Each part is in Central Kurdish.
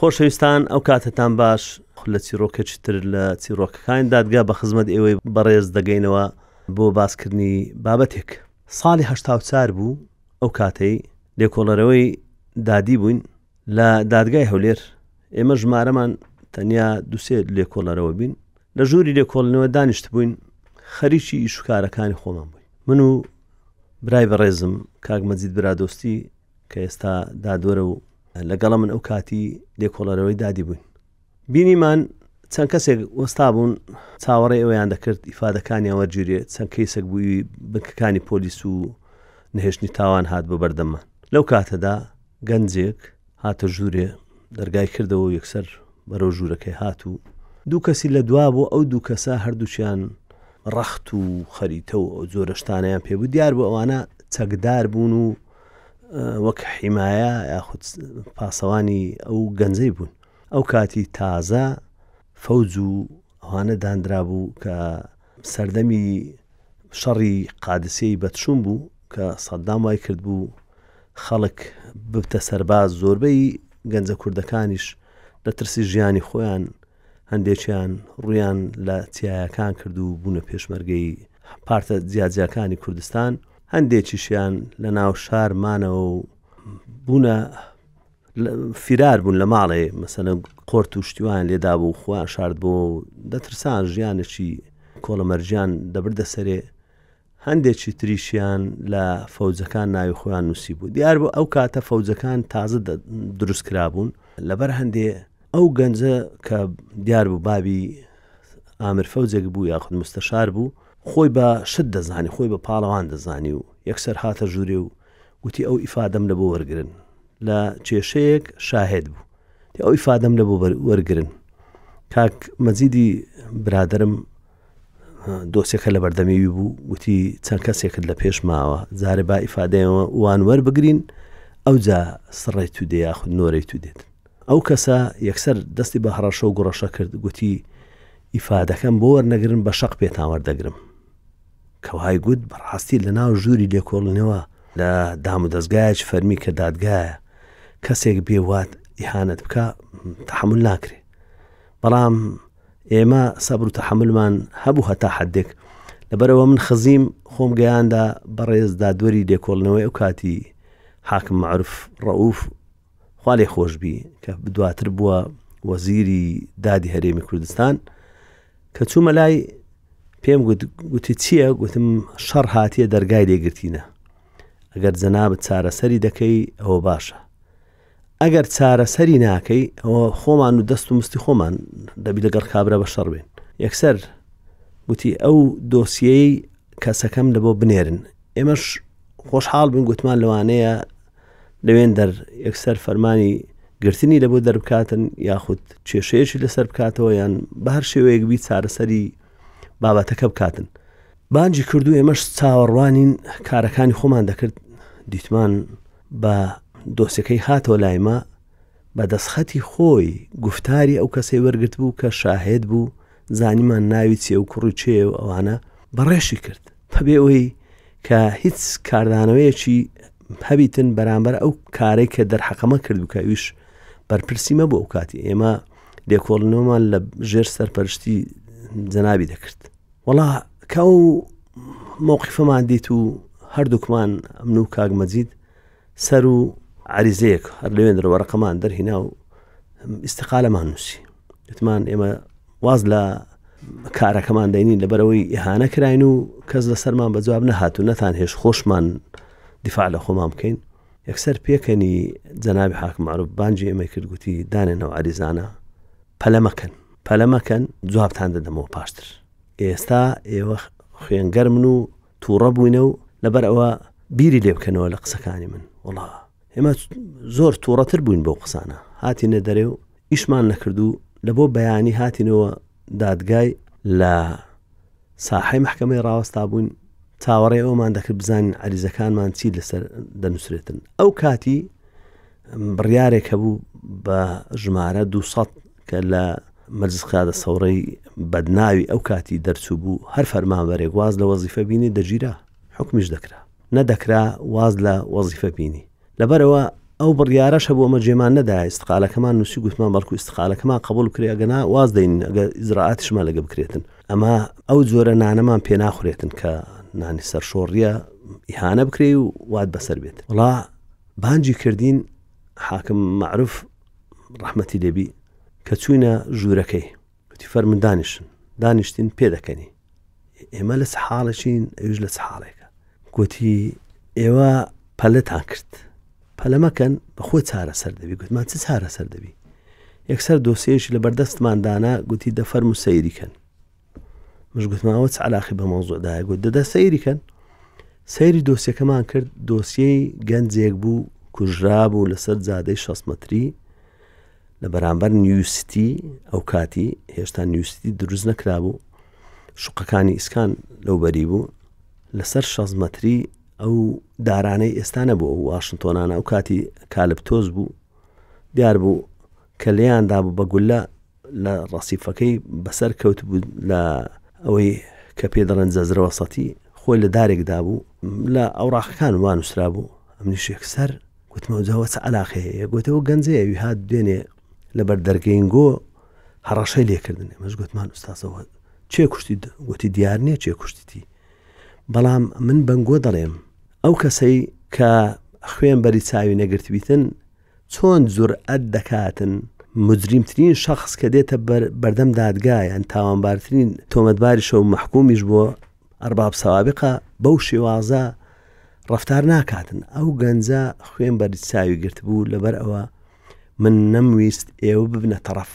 خۆشەویستان ئەو کاتەتان باش لە چیرۆکەچی تر لە چیرۆکەکانی دادگا بە خزمەت ئێوەی بەڕێز دەگەینەوە بۆ باسکردنی بابەتێک ساڵی هەشتا چار بوو ئەو کاتەی لێکۆڵەرەوەی دادی بووین لە دادگای هەولێر ئێمە ژمارەمان تەنیا دوسێ لێکۆڵەرەوە بین لە ژووری لێکۆڵنەوە دانیشت بووین خەریکی ئیشوکارەکانی خۆمان بووین من و برای بەڕێزم کاک مەجید برادۆستی کە ئێستا دادوەرە و لەگەڵە من ئەو کاتی لێکۆڵەرەوەی دادی بووین بینیمان چەند کەسێک وەستابوون چاوەڕێ ئەویان دەکرد ئیفادەکانیان وەرگیرێ چەند کەیسەک بووی بنکەکانی پۆلیس و نهێشتنی تاوان هات بە بەردەمان لەو کاتەدا گەنجێک هاتە ژوورێ دەرگای کردەوە و یەکسەر بەرەو ژوورەکەی هات و دوو کەسی لە دوا بۆ ئەو دوو کەسە هەردووچیان ڕەخت و خەریتە و ئەو جۆرەشتانیان پێ بوو دیار بۆ ئەوانە چەکدار بوون و وەک حیمایە یاخود پاسەوانی ئەو گەنجەی بوون ئەو کاتی تازە فەوج و ئەوانە داندرابوو کە سەردەمی شەڕی قادسیەی بەدشوم بوو کە سەددام وای کرد بوو خەڵک ببتە سەرباز زۆربەی گەنجە کوردەکانیش لە ترسی ژیانی خۆیان هەندێکیان ڕویان لە تایەکان کرد و بوونە پێشمەرگەی پارتە جیاجیاکانی کوردستان هەندێکیشیان لە ناو شارمانەوە و بوونە فیرار بوون لە ماڵێ مەسەنە قۆرت و شتیوان لێدابوو خۆیان شارد بۆ دەترسان ژیانێکی کۆڵەمەرجیان دەبردە سەرێ هەندێکی تریشیان لە فەوجەکان ناوی خۆیان نووسی بوو دیار بوو ئەو کاتە فەوجەکان تازە دروست کرابوون لەبەر هەندێ ئەو گەنجە کە دیار بوو بابی ئامر فەوجێک بوو یاخود مستەشار بوو خۆی بە شت دەزانی خۆی بە پاڵەوان دەزانی و یەکسەر هاتە ژوورێ و گوتی ئەو ئیفادەم لەبۆ وەرگرن لە کێشەیەک شاهێد بوو ئەو ئیفادەم لەبۆ وەرگرن کاک مەزیدی برادرم دۆسێکە لە بەردەمیوی بوو گوتی چەند کەسێکت لە پێش ماوە زارە با ئیفادەیەوە وان وەربگرین ئەو جا سڕێت تو دێ یاخود نۆرەی تو دێت ئەو کەسە یەکسەر دەستی بە هەڕەشە و گوڕەشە کرد گوتی ئیفادەکەم بۆ وەرنەگرن بە شەق پێتان وەردەگرم کە وای گوت بەڕاستی لە ناو ژووری لێکۆڵینەوە لە دامودەزگایەکی فەرمی کە دادگایە کەسێک بێ وات ئیهانەت بکە تحمل ناکرێ بەڵام ئێمە سەبر و تحملمان هەبوو هەتا حدێک لەبەرەوە من خزیم خۆم گەیاندا بەڕێز دادوەری لێکۆڵنەوەی ئەو کاتی حاکم معرف ڕەوف خوا لێی خۆشبی کە دواتر بووە وەزیری دادی هەرێمی کوردستان کە چوومە لای پێم گوتی چییە گوتم شەڕ هاتیە دەرگای لێگرتینە ئەگەر جەنابەت چارەسەری دەکەی ئەوە باشە ئەگەر چارەسەری ناکەی ئەوە خۆمان و دەست و مستی خۆمان دەبی لەگەڵ کابرا بە شەڕ بێن یەکسەر گوتی ئەو دۆسیەی کەسەکەم لە بۆ بنێرن ئێمەش خۆشحاڵ بن گوتمان لەوانەیە نوێنەر یەکسەر فەرمانی گرتنی لەبۆ دەربکاتن یاخود کێشەیەکی لەسەر بکاتەوە یان بە هەر شێوەیەک بی چارەسەری بابەتەکە بکاتن بانجی کردو ئێمەش چاوەڕوانین کارەکانی خۆمان دەکرد دیتمان بە دۆسەکەی هاتەوە لایمە بە دەسخەتی خۆی گوفتاری ئەو کەسەی وەرگرت بوو کە شاهێت بوو زانیمان ناوی چێ و کوڕی چێ و ئەوانە بەڕێشی کرد هەبێ ئەوی کە هیچ کاردانەوەیەکی هەبیتن بەرامبەر ئەو کارێک کە دەرحەقەمە کرد بکە ویش بەرپرسی مە بۆ ئەو کاتی ئێمە لێکۆڵنەوەمان لە ژێر سەرپەرشتی جەنابی دەکرد وڵا کە و مووقیفەمان دیت و هەردووکمان ئەمن و کاگمەجید سەر و عریزەیەک هەر لەوێن درەوە ڕقمان دەرهینا و ئیسقالەمان نووسی وتمان ئێمە واز لە کارەکەمان دەینین لەبەرەوەی ئیهانە کراین و کەس لە سەرمان بە جواب نەهات و نەتان هێش خۆشمان دیفاع لە خۆمان بکەین یەکسەر پێکەنی جەنابی حاکممەعرب بانجی ئێمە کردگوتی دانێنەوە عریزانە پەلەمەکەن پەلەمەکەن جوابتان دەدەمەوە پاشتر ئێستا ئێوە خوێنگەر من و توڕە بووینە و لەبەر ئەوە بیری لێ بکەنەوە لە قسەکانی من وڵا ئێمە زۆر تووڕەتر بووین بەو قسانە هاتیینە دەرێ و ئیشمان نەکرد و لە بۆ بەیانی هاتینەوە دادگای لە ساحی محکمەی ڕاوەستا بووین چاوەڕێ ئەومان دەکرد بزانین عریزەکانمان چی لەسەر دەنووسێتن ئەو کاتی بڕیارێک هەبوو بە ژمارە 200 کە لە مەجلس قیادە سەوڕەی بەدناوی ئەو کاتی دەرچوو بوو، هەر فەرمانبەرێک واز لە وەزیفە بینی دەگیرا، حوکمیش دەکرا، نەدەکرا واز لە وەزیفە بینی. لەبەرئەوە ئەو بڕیارەش هەبوو، ئەمە جێمان نەدایە، ئیستقالەکەمان نووسی و گوتمان بەڵکو ئیستقالەکەمان قەبووڵ بکرێ، ئەگەرنا واز دەینین، ئەگەر ئیجرائاتیشمان لەگەڵ بکرێتن. ئەمە ئەو جۆرە نانەمان پێ ناخورێتن کە نانی سەرشۆڕییە، ئیهانە بکرێی و وات بەسەر بێت. وەڵا بانگی کردین، حاکم مەعروف ڕەحمەتی لێبی کە چوینە ژوورەکەی وتی فەرمن دانیشن دانیشتین پێدەکەنی ئێمە لە سەحاڵەچین ئەوش لە سەحاڵێکە گوتی ئێوە پەلەتان کرد پەلەمەکەن بە خۆی چارەسەر دەبی گوتمان چ چارەسەر دەبی یەکسەر دۆسێش لە بەردەستماندانا گوتی دەفەرم و سەیریکەن مش گوتم ئەوە چ علاقی بە مەوزۆدایە گوت دەدا سەیری کەن سەیری دۆسیەکەمان کرد دۆسیەی گەنجێک بوو کوژرا بوو لەسەر جادەی شەسمەتری لە بەرامبەر نیوسیتی ئەو کاتی هێشتا نیوسیتی دروست نەکرا بوو شوقەکانی ئیسکان لەو بەری بوو لەسەر شەزمەتری ئەو دارانەی ئێستانە بوو واشنتۆنانە ئەو کاتی کالب تۆز بوو دیار بوو کە لێیاندا بوو بە گولە لە ڕەسیفەکەی بەسەر کەوتبوو لە ئەوەی کە پێ دەڵێن جەزرەوە سەتی خۆی لە دارێک دابوو لە ئەوراقەکان وا نووسرا بوو ئەمنیش یەکسەر گوتمەوە جاوە چ علاقەیە گوتەوە گەنجەیە ئەوی هات دوێنێ لەبەر دەرگەین گۆ هەڕەشەی لێکردن ئەمەش گوتمان ئوستاسەوە چێ کوشتی گوتی دیار نییە چێ کوشتیتی بەڵام من بەنگۆ دەڵێم ئەو کەسەی کە خوێن بەری چاوی نەگرتبیتن چۆن جورئەت دەکاتن موجریمترین شەخس کە دێتە بەردەم دادگا یان تاوانبارترین تۆمەتباریشە و مەحکومیش بۆ ئەرباب سەوابقە بەو شێوازە ڕفتار ناکاتن ئەو گەنجە خوێن بەرچاوی گرتبوو لەبەر ئەوە من نەمویست ئێوە ببنە تەڕەف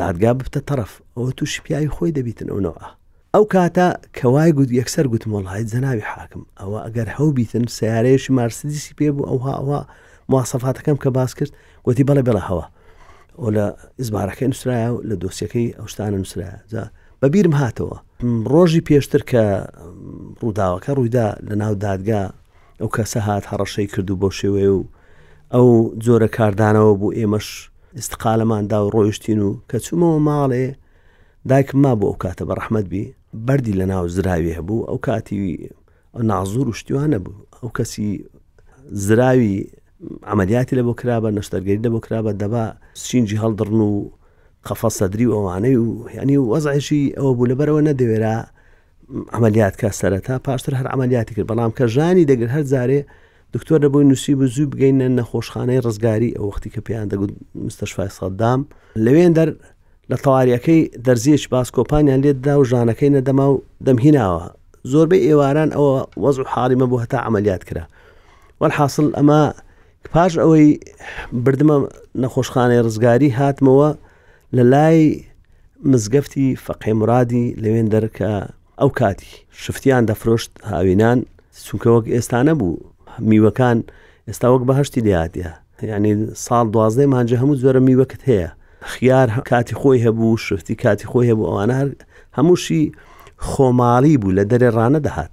دادگا ببتە تەڕەف ئەوە تووشی پیاوی خۆی دەبیتن ئەو نەوعە ئەو کاتە کە وای گوت یەکسەر گوتم وڵایت جەناوی حاکم ئەوە ئەگەر هەو بیتن سیارەیەشی مارسدیسی پێ بوو ئەوها ئەوە مواسەفاتەکەم کە باس کرد گوتی بەڵێ بڵە هەوە ئەو لە ئزبارەکەی نووسراە و لە دۆسیەکەی ئەوشتانە نووسراە جا بەبیرم هاتەوە ڕۆژی پێشتر کە ڕووداوەکە ڕوویدا لە ناو دادگا ئەو کەسە هات هەڕەشەی کرد و بەو شێوەیە و ئەو جۆرە کاردانەوە بوو ئێمەش استقالەماندا و ڕۆیشتین و کە چوومەوە ماڵێ دایکم ما بۆ ئەو کاتە بە ڕەحمەت بی بەری لە ناو زراوی هەبوو ئەو کاتی نازور و شتیوانە بوو ئەو کەسی زراوی ئەعملیاتی لە بۆ کرا بە نەشتەرگەری لە بۆ کرا بە دەبا سینجی هەڵدڕن و قەفە سەدری و ئەوانەی و ینی وەزعشی ئەوە بوو لەبەرەوە نەدەوێرا عملیات کە سەرەتا پاشتر هەر عملیاتی کرد بەڵام کە ژانی دەگر هەر جارێ دکتۆر دەبووی نووسی بە زوو بگەینە نەخۆشخانەی ڕزگاری ئەو وەختی کە پێیان دەگوت مستەشفای سەددام لەوێن دەر لە تەواریەکەی دەرزیەک باسکۆپانیان لێتدا و ژانەکەی نەدەما و دەمهیناوە زۆربەی ئێواران ئەوە وەز و حاڵیمە بۆ هەتا عملیات کرا وەحاصل ئەمە پاش ئەوەی بردمە نەخۆشخانەی ڕزگاری هاتمەوە لە لای مزگەفتی فەقێ مرادی لەوێندەر کە ئەو کاتی شفتیان دەفرۆشت هاوینان چونکە وەک ئێستانە بوو میوەکان ئێستا وەک بەهشتی لاتە یعنی ساڵ دوازدە مانجە هەموو زۆرە میوەکت هەیە خیار کاتی خۆی هەبوو شفتی کاتی خۆی هەبوو ئەوانە هەر هەمووشی خۆماڵی بوو لە دەرێ ڕانە دەهات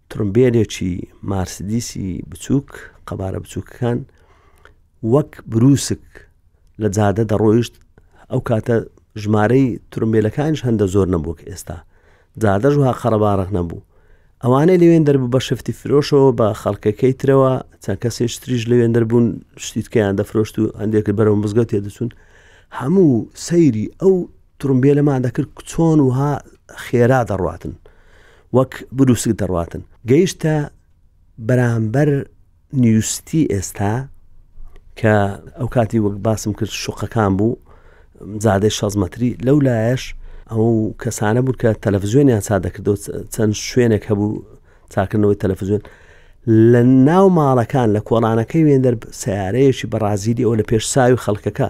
تڕمبێلێکی مارسدیسی بچووک قەبارە بچووکەکان وەک بروسک لە جادە دەڕۆیشت ئەو کاتە ژمارەی ترمبیلەکانش هەندە زۆر نەبووک ئێستا جادەش وها قەرەبارەق نەبوو ئەوانەی لەوێن دەربوو بە شفتی فرۆشەوە بە خەڵکەکەی ترەوە چەند کەسێش تریش لەوێن دەربوون شتیتکەیان دەفرۆشت و هەندێکرد بەرەوە مزگەوت تێدەچوون هەموو سەیری ئەو ترمبیلەمان دەکرد چۆن وها خێرا دەڕاتن وەک بروسک دەڕواتن. گەیشتە بەرامبەر نیوستی ئێستا کە ئەو کاتی وەک باسم کرد شوقەکان بوو زادەی شەز مەتری لەو لایەش ئەو کەسانە بوو کە تەلەڤزیۆنیان چا دەکردەوە چەند شوێنێک هەبوو چاکردنەوەی تەلەفزیۆن لە ناو ماڵەکان لە کۆڵانەکەی وێندەر سیارەیەکی بەڕازیلی ئەو لە پێش ساوی خەڵکەکە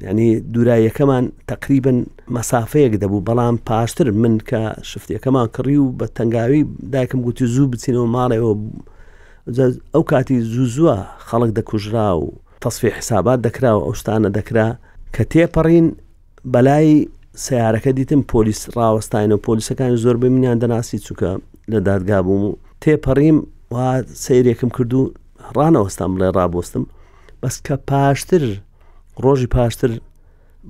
یعنی دووراییەکەمان تەقریبن مەسافەیەک دەبوو بەڵام پاشتر من کە شفتەکەمان کڕی و بە تەنگاوی دایکم گوتی زوو بچینەوە ماڵەوە ئەو کاتی زوو زووە خەڵک دەکوژرا و تەسفی حسابات دەکرا و ئەو شتانە دەکرا کە تێپەڕین بەلای سیارەکە دیتم پۆلیس ڕاوەستاین و پۆلیسەکان زۆر بە منیان دەناسی چووکە لە دادگا بووم و تێپەڕیم وا سیرێکم کردو ڕانەوەستان بڵێ ڕابستم بەس کە پاشتر ڕۆژی پاشتر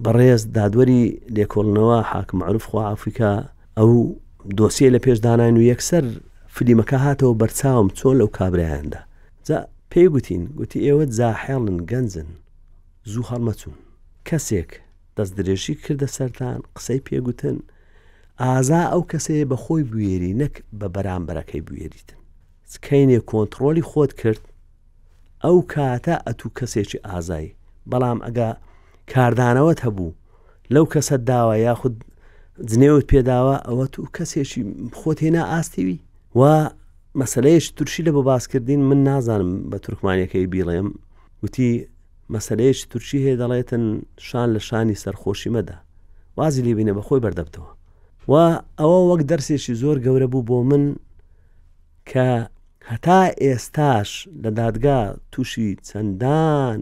بەڕێز دادوەری لێکۆڵنەوە حاکمعرف خواعافیکە ئەو دۆسیە لە پێشدانان و یەکسەر فلیمەکە هاتەوە بەرچاوم چۆن لەو کابرایاندا جا پێی گوتین گوتی ئێوە زاحێڵن گەنجن زوو هەڵمەچون کەسێک دەست درێژی کردە سەران قسەی پێگوتن ئازا ئەو کەسەیە بە خۆی بوێری نەک بە بەرامبەرەکەی بوێریتن سکەینێ کۆنتترۆلی خۆت کرد ئەو کاتە ئەتوو کەسێکی ئازای بەڵام ئەگا کاردانەوەت هەبوو لەو کەسە داوە یاخود جنێوت پێداوە ئەوە تو کەسێکی خۆت هێنا ئاستیوی و مەسلەیەش تورشی لە بۆ باسکردین من نازانم بە تورکمانەکەی بیڵێم وتی مەسلەیەش تورکی هەیە دەڵێتن شان لە شانی سەرخۆشی مەدا وازی لێبینە بە خۆی بەردەبتەوە و ئەوە وەک دەرسێکی زۆر گەورە بوو بۆ من کە هەتا ئێستاش لە دادگا تووشی چەندان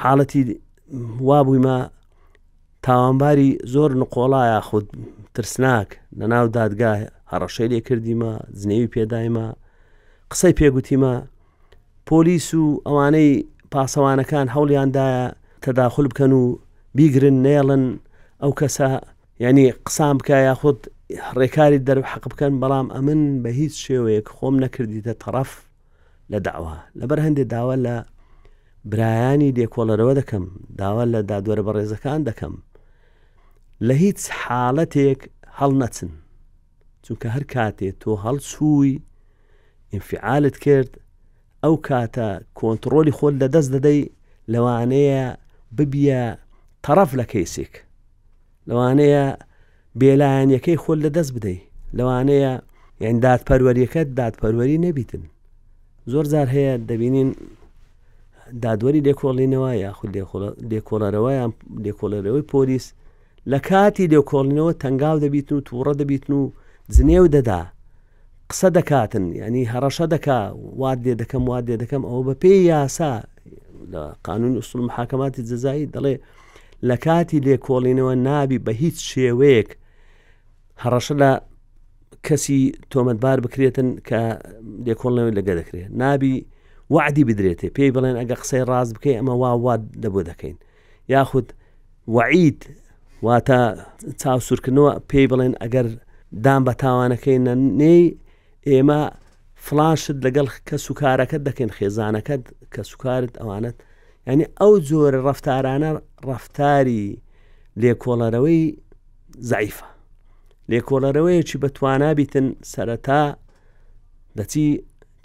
حاڵەتی وابوویمە تاوانباری زۆر نقۆڵایە خود ترسناک لە ناو دادگا هەڕەشەی لێ کردیمە زنێوی پێدایمە قسەی پێگوتیمە پۆلیس و ئەوانەی پاسەوانەکان هەوڵیاندایە تەداخل بکەن و بیگرن نێڵن ئەو کەسە یانی قسان بکە یاخود ڕێکاری دەرو حەق بکەن بەڵام ئەمن بە هیچ شێوەیەک خۆم نەکردیتە تەڕەف لە داوا لەبەر هەندێک داوا لە برایانی لێکۆڵەرەوە دەکەم داوا لە دادوەرە بەڕێزەکان دەکەم لە هیچ حاڵەتێک هەڵ نەچن چونکە هەر کاتێ تۆ هەڵچووی ئینفعالت کرد ئەو کاتە کۆنتڕۆلی خۆت لە دەست دەدەی لەوانەیە ببیە تەڕەف لە کەیسێک لەوانەیە بێلایەنەکەی خۆل لە دەست بدەیت لەوانەیە یان دادپەروەریەکە دادپەروەری نەبیتن زۆر زار هەیە دەبینین دادوەری لێکۆڵینەوە یاخود لێکۆڵەرەوە یان لێکۆڵەرەوەی پۆلیس لە کاتی لێکۆڵینەوە تەنگاو دەبیتن و تووڕە دەبیتن و جنێو دەدا قسە دەکاتن یانی هەڕەشە دەکا وات لێ دەکەم وات لێ دەکەم ئەوە بە پێی یاسا لە قانون ئوسول محاکماتی جزایی دەڵێ لە کاتی لێکۆڵینەوە نابی بە هیچ شێوەیەک هەڕەشە لە کەسی تۆمەتبار بکرێتن کە لێکۆڵنەوەی لەگە دەکرێت نابی وعدی بدرێتێ پێی بڵێن ئەگە قسەی ڕاست بکەی ئەمە وا وات دەبوو دەکەین یاخود وەعید واتە چاوسورکردنەوە پێی بڵێن ئەگەر دان بە تاوانەکەی نەنێی ئێمە فلان شت لەگەڵ کە سوکارەکەت دەکەین خێزانەکەت کە سوکارت ئەوانت ینی ئەو جۆرە ڕفتارانە ڕفتاری لێکۆڵەرەوەی زعیفە لێکۆڵەرەوەیەکی بەتوانابیتن سەرەتا دەچی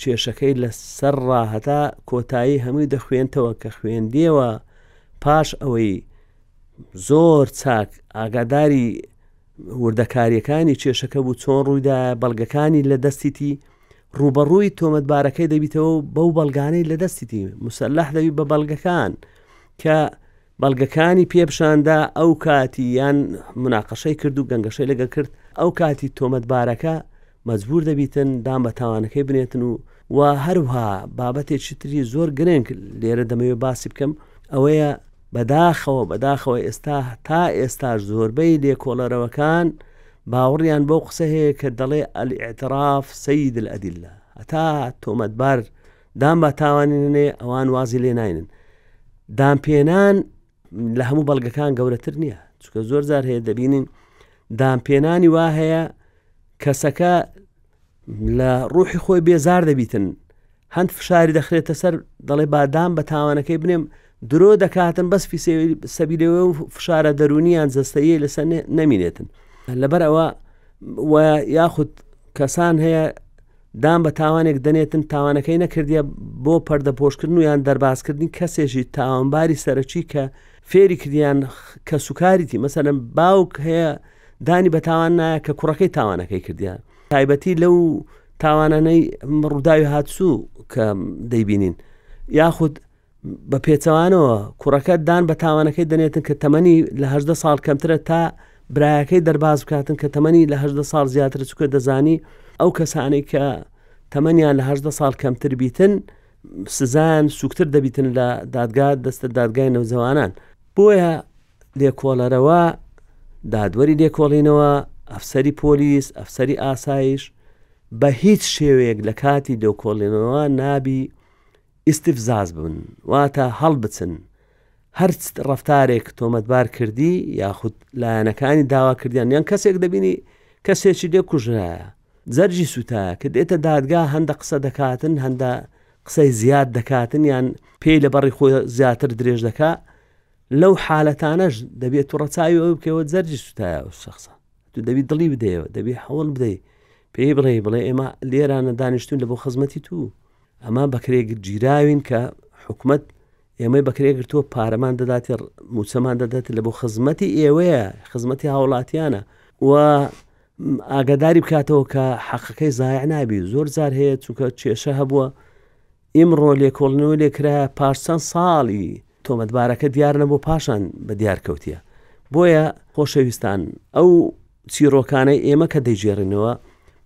کێشەکەی لە سەرڕا هەتا کۆتایی هەمووی دەخوێنتەوە کە خوێندیەوە پاش ئەوەی زۆر چاک ئاگاداری وردەکاریەکانی کێشەکە بوو چۆن ڕوویدا بەڵگەکانی لە دەستیتی ڕوبەڕووی تۆمەتبارەکەی دەبیتەوە بەو بەڵگانەی لە دەستیتی مسلح دەبی بە بەڵگەکان کە بەڵگەکانی پێ پیشاندا ئەو کاتی یان مناقەشەی کرد و گەنگەشەی لەگە کرد ئەو کاتی تۆمەتبارەکە مەجبور دەبیتن دام بە تاوانەکەی بنێتن و و هەروها بابەتێکی تری زۆر گرنگ لێرە دەمەوێ باسی بکەم ئەوەیە بەداخەوە بەداخەوە ئێستا تا ئێستا زۆربەی لێکۆڵەرەوەکان باوەڕیان بەو قسە هەیە کە دەڵێ ئەلی ئەتراف سید ئەدیلا هەتا تۆمەتبار دان با تاوانی نەنێ ئەوان وازی لێ ناینن دانپێنان لە هەموو بەڵگەکان گەورەتر نییە چکە زۆر زار هەیە دەبینین دانپێنانی وا هەیە کەسەکە لە ڕوحی خۆی بێزار دەبیتن هەند فشاری دەخرێتە سەر دەڵێ بادام بە تاوانەکەی بنێم درۆ دەکاتن بەس سەبیلەوە و فشارە دەرونیان جستەیە لەسەر نەمینێتن لەبەر ئەوە یاخود کەسان هەیە دان بە تاوانێک دەنێتن تاوانەکەی نەکردیە بۆ پەردەپۆشکردن و یان دەربازکردنی کەسێکی تاوانباری سەرەکی کە فێری کردیان کە سوکاریتی مەسەرم باوک هەیە دانی بە تاوان نایە کە کوڕەکەی تاوانەکەی کردیان تایبەتی لەو تاوانانەی ڕووداوی هاتسوو کە دەیبینین یاخود بە پێچەوانەوە کوڕەکە دان بە تاوانەکەی دەنێتن کە تەمەنی لە هەدە ساڵ کەمترە تا برایەکەی دەرباز بکاتن کە تەمەنی لە هەدە ساڵ زیاتر چکە دەزانی ئەو کەسانی کە تەمەنیان لە هەدە ساڵ کەمتر بیتن سزان سوکتر دەبیتن لە دادگا دەستە دادگای نەوجەوانان بۆیە لێکۆڵەرەوە دادوەری لێکۆڵینەوە ئەفسەری پۆلیس ئەفسەری ئاسایش بە هیچ شێوەیەک لە کاتی دەوکۆڵێنەوە نابی ئیستفزاز بن واتە هەڵبچن، هەر چ ڕەفتارێک تۆمەتبار کردی یاخود لایەنەکانی داوا کردیان یان کەسێک دەبینی کەسێکی لێ کوژرایە جەرجی سوتایە کە دێتە دادگا هەندە قسە دەکاتن هەندە قسەی زیاد دەکاتن یان پێی لە بەڕی خۆی زیاتر درێژ دەکا لەو حالەتانەش دەبێت و ڕەچاوی ئەو بکەوە جەرجی سوتایە و شخصە تو دەبی دڵی بدەیەوە دەبی حەوڵ بدەیت پێی بڵێ بڵێ ئێمە لێرانە دانیشتون لە بۆ خزمەتی تو ئەمە بەکرێگیراوین کە حکومەت ئێمەی بەکرێگرتووە پارەمان دەداتێ موچەمان دەدات لە بۆ خزمەتی ئێوەیە خزمەتی هاوڵاتیانە و ئاگاداری بکاتەوە کە حەقەکەی زایع نابی زۆر زار هەیە چونکە کێشە هەبووە ئیمڕۆ لێکۆڵنەوە لێکرا پارچەند ساڵی تۆمەتبارەکە دیار نەبوو پاشان بە دیار کەوتە بۆیە خۆشەویستان ئەو چیرۆکانەی ئێمە کە دەیجێڕینەوە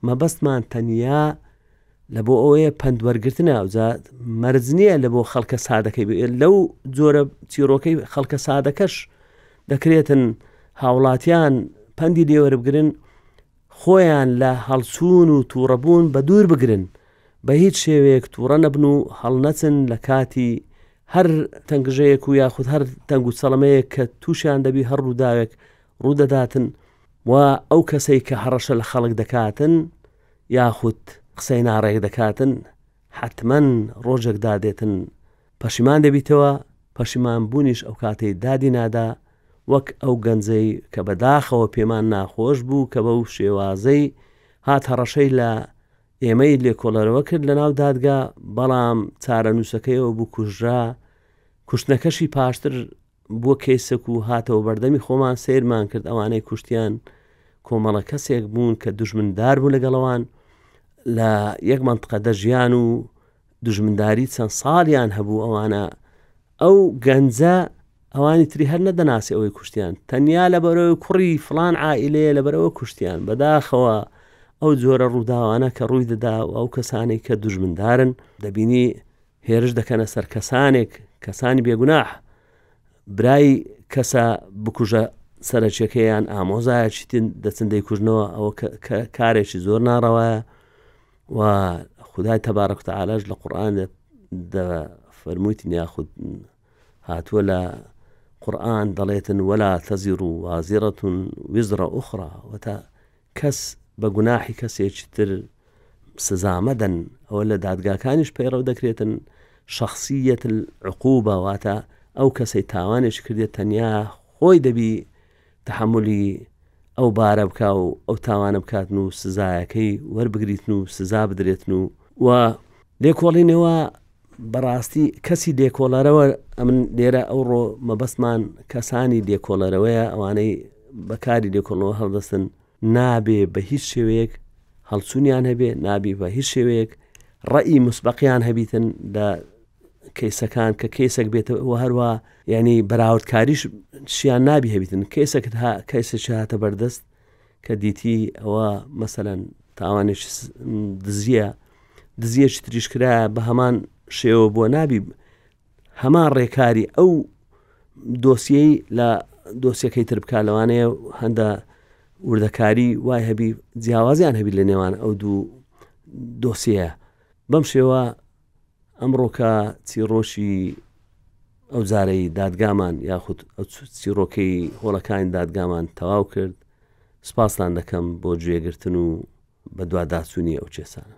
مەبەستمان تەنیا لە بۆ ئەوەیە پند وەرگتنە ئەوجا مەرج نییە لە بۆ خەڵکە سادەکەی بێ لەو جۆرە چیرۆکەی خەڵکە سادەکەش دەکرێتن هاوڵاتیان پەندی لێوەربگرن خۆیان لە هەڵچوون و تووڕەبوون بە دوور بگرن بە هیچ شێوەیەک تووڕە نەبن و هەڵنەچن لە کاتی هەر تەنگژەیەک و یاخود هەر تەنگ و سەڵمەیەک کە تووشیان دەبی هەر ڕووداوێک ڕوودەداتن و ئەو کەسەی کە هەڕەشە لە خەڵک دەکاتن یاخود قسەی ناڕێک دەکاتن حەتمەن ڕۆژێک دادێتن پەشیمان دەبیتەوە پەشیمان بونیش ئەوکاتەی دادی نادا وەک ئەو گەنجەی کە بەداخەوە پێمان ناخۆش بوو کە بەو شێوازەی هات هەڕەشەی لە ئێمەی لێکۆڵەرەوە کرد لە ناو دادگا بەڵام چارەنووسەکەیەوە بوو کوژرا کوشتنەکەشی پاشتر بوە کەیسەک و هاتەوە بەردەمی خۆمان سەیرمان کرد ئەوانەی کوشتیان کۆمەڵە کەسێک بوون کە دژمندار بوو لەگەڵەوان لە یەک منطقە دەژیان و دژمنداری چەند ساڵیان هەبوو ئەوانە ئەو گەنجە ئەوانی تری هەر نەدەناسی ئەوەی کوشتیان تەنیا لە بەرەوەی کوڕی فلان عائلەیە لە بەرەوە کوشتیان بەداخەوە ئەو جۆرە ڕووداوانە کە ڕووی دەدا و ئەو کەسانی کە دژمندارن دەبینی هێرش دەکەنە سەر کەسانێک، کەسانی بێگوناح، برای کەسە بکوژە سەرەکیەکە یان ئامۆزایە چیتن دەچن دەیکوژنەوە ئەوە کارێکی زۆر ناڕەوایە و خدای تەبارەکتە ئالاش لە قڕانێت فەرموویتن یاخود هاتووە لە قورئان دەڵێتن ولا تزر وازرە وزر اخری واتە کەس بە گوناحی کەسێکی تر سزا مەدەن ئەوە لە دادگاکانیش پەیڕەو دەکرێتن شخصیت العقوبە واتە ئەو کەسەی تاوانێکی کردێت تەنیا خۆی دەبی تەحەمولی ئەو بارە بکا و ئەو تاوانە بکاتن و سزایەکەی وەربگریتن و سزا بدرێتن و و لێکۆڵینەوە بەڕاستی کەسی لێکۆڵەرەوە ئەمن لێرە ئەو ڕۆ مەبەستمان کەسانی لێکۆڵەرەوەیە ئەوانەی بەکاری لێکۆڵەوە هەڵدەستن نابێ بە هیچ شێوەیەک هەڵچوونیان هەبێ نابی بە هیچ شێوەیەک ڕەئی مسبقیان هەبیتن لە کەیسەکان کە کەیسەک بێتە و هەروە یعنی بەراوردکاریش شیان نابی هەبیتن کەیسەکت ها کەیسەش هاتە بەردەست کە دیتی ئەوە مەسەەن تاوانێک دزیە دزیەش تریشکرا بە هەمان شێوە بۆ نابی هەمان ڕێکاری ئەو دۆسیەی لە دۆسیەکەی تر بکە لەوانەیە هەندە وردەکاری وای هەبی جیاوازیان هەبی لە نێوان ئەو دوو دۆسیە بەم شێوە ئەمڕۆکە چیڕۆکی ئەو جارەی دادگامان یاخود چیرۆکەی هۆڵەکانی دادگامان تەواو کرد سپاستان دەکەم بۆ گوێگرتن و بە دوواداچوونی ئەو کێسانە.